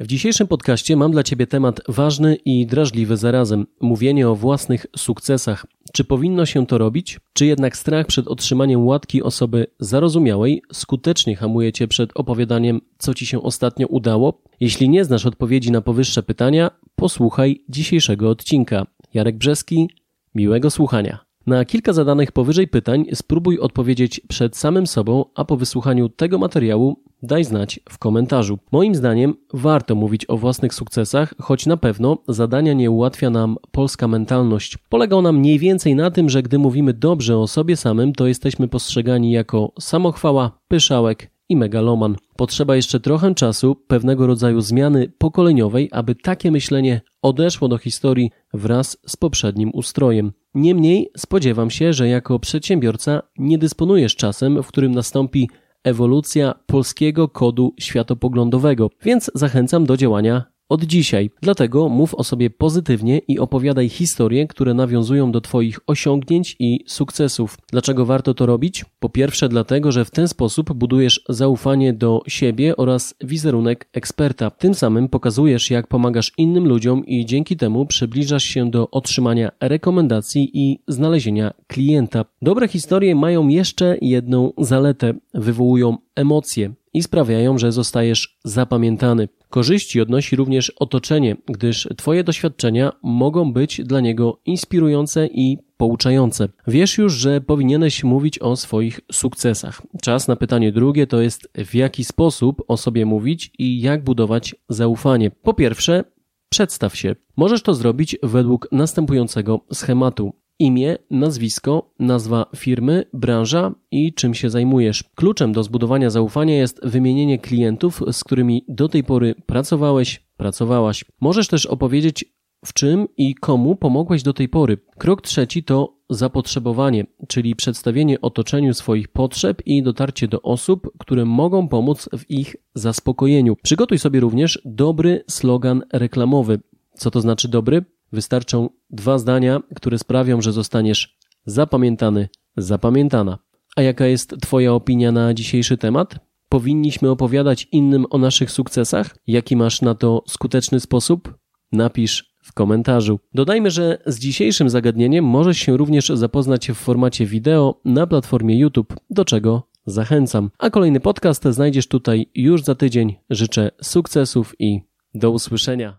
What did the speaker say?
W dzisiejszym podcaście mam dla Ciebie temat ważny i drażliwy zarazem. Mówienie o własnych sukcesach. Czy powinno się to robić? Czy jednak strach przed otrzymaniem łatki osoby zarozumiałej skutecznie hamuje Cię przed opowiadaniem, co Ci się ostatnio udało? Jeśli nie znasz odpowiedzi na powyższe pytania, posłuchaj dzisiejszego odcinka. Jarek Brzeski, miłego słuchania. Na kilka zadanych powyżej pytań spróbuj odpowiedzieć przed samym sobą, a po wysłuchaniu tego materiału Daj znać w komentarzu. Moim zdaniem warto mówić o własnych sukcesach, choć na pewno zadania nie ułatwia nam polska mentalność. Polega ona mniej więcej na tym, że gdy mówimy dobrze o sobie samym, to jesteśmy postrzegani jako samochwała, pyszałek i megaloman. Potrzeba jeszcze trochę czasu, pewnego rodzaju zmiany pokoleniowej, aby takie myślenie odeszło do historii wraz z poprzednim ustrojem. Niemniej spodziewam się, że jako przedsiębiorca nie dysponujesz czasem, w którym nastąpi ewolucja polskiego kodu światopoglądowego, więc zachęcam do działania od dzisiaj. Dlatego mów o sobie pozytywnie i opowiadaj historie, które nawiązują do Twoich osiągnięć i sukcesów. Dlaczego warto to robić? Po pierwsze, dlatego, że w ten sposób budujesz zaufanie do siebie oraz wizerunek eksperta. Tym samym pokazujesz, jak pomagasz innym ludziom i dzięki temu przybliżasz się do otrzymania rekomendacji i znalezienia klienta. Dobre historie mają jeszcze jedną zaletę. Wywołują emocje i sprawiają, że zostajesz zapamiętany. Korzyści odnosi również otoczenie, gdyż Twoje doświadczenia mogą być dla niego inspirujące i pouczające. Wiesz już, że powinieneś mówić o swoich sukcesach. Czas na pytanie drugie to jest w jaki sposób o sobie mówić i jak budować zaufanie. Po pierwsze, przedstaw się. Możesz to zrobić według następującego schematu imię, nazwisko, nazwa firmy, branża i czym się zajmujesz. Kluczem do zbudowania zaufania jest wymienienie klientów, z którymi do tej pory pracowałeś, pracowałaś. Możesz też opowiedzieć, w czym i komu pomogłeś do tej pory. Krok trzeci to zapotrzebowanie, czyli przedstawienie otoczeniu swoich potrzeb i dotarcie do osób, które mogą pomóc w ich zaspokojeniu. Przygotuj sobie również dobry slogan reklamowy. Co to znaczy dobry? Wystarczą dwa zdania, które sprawią, że zostaniesz zapamiętany, zapamiętana. A jaka jest Twoja opinia na dzisiejszy temat? Powinniśmy opowiadać innym o naszych sukcesach? Jaki masz na to skuteczny sposób? Napisz w komentarzu. Dodajmy, że z dzisiejszym zagadnieniem możesz się również zapoznać w formacie wideo na platformie YouTube, do czego zachęcam. A kolejny podcast znajdziesz tutaj już za tydzień. Życzę sukcesów i do usłyszenia.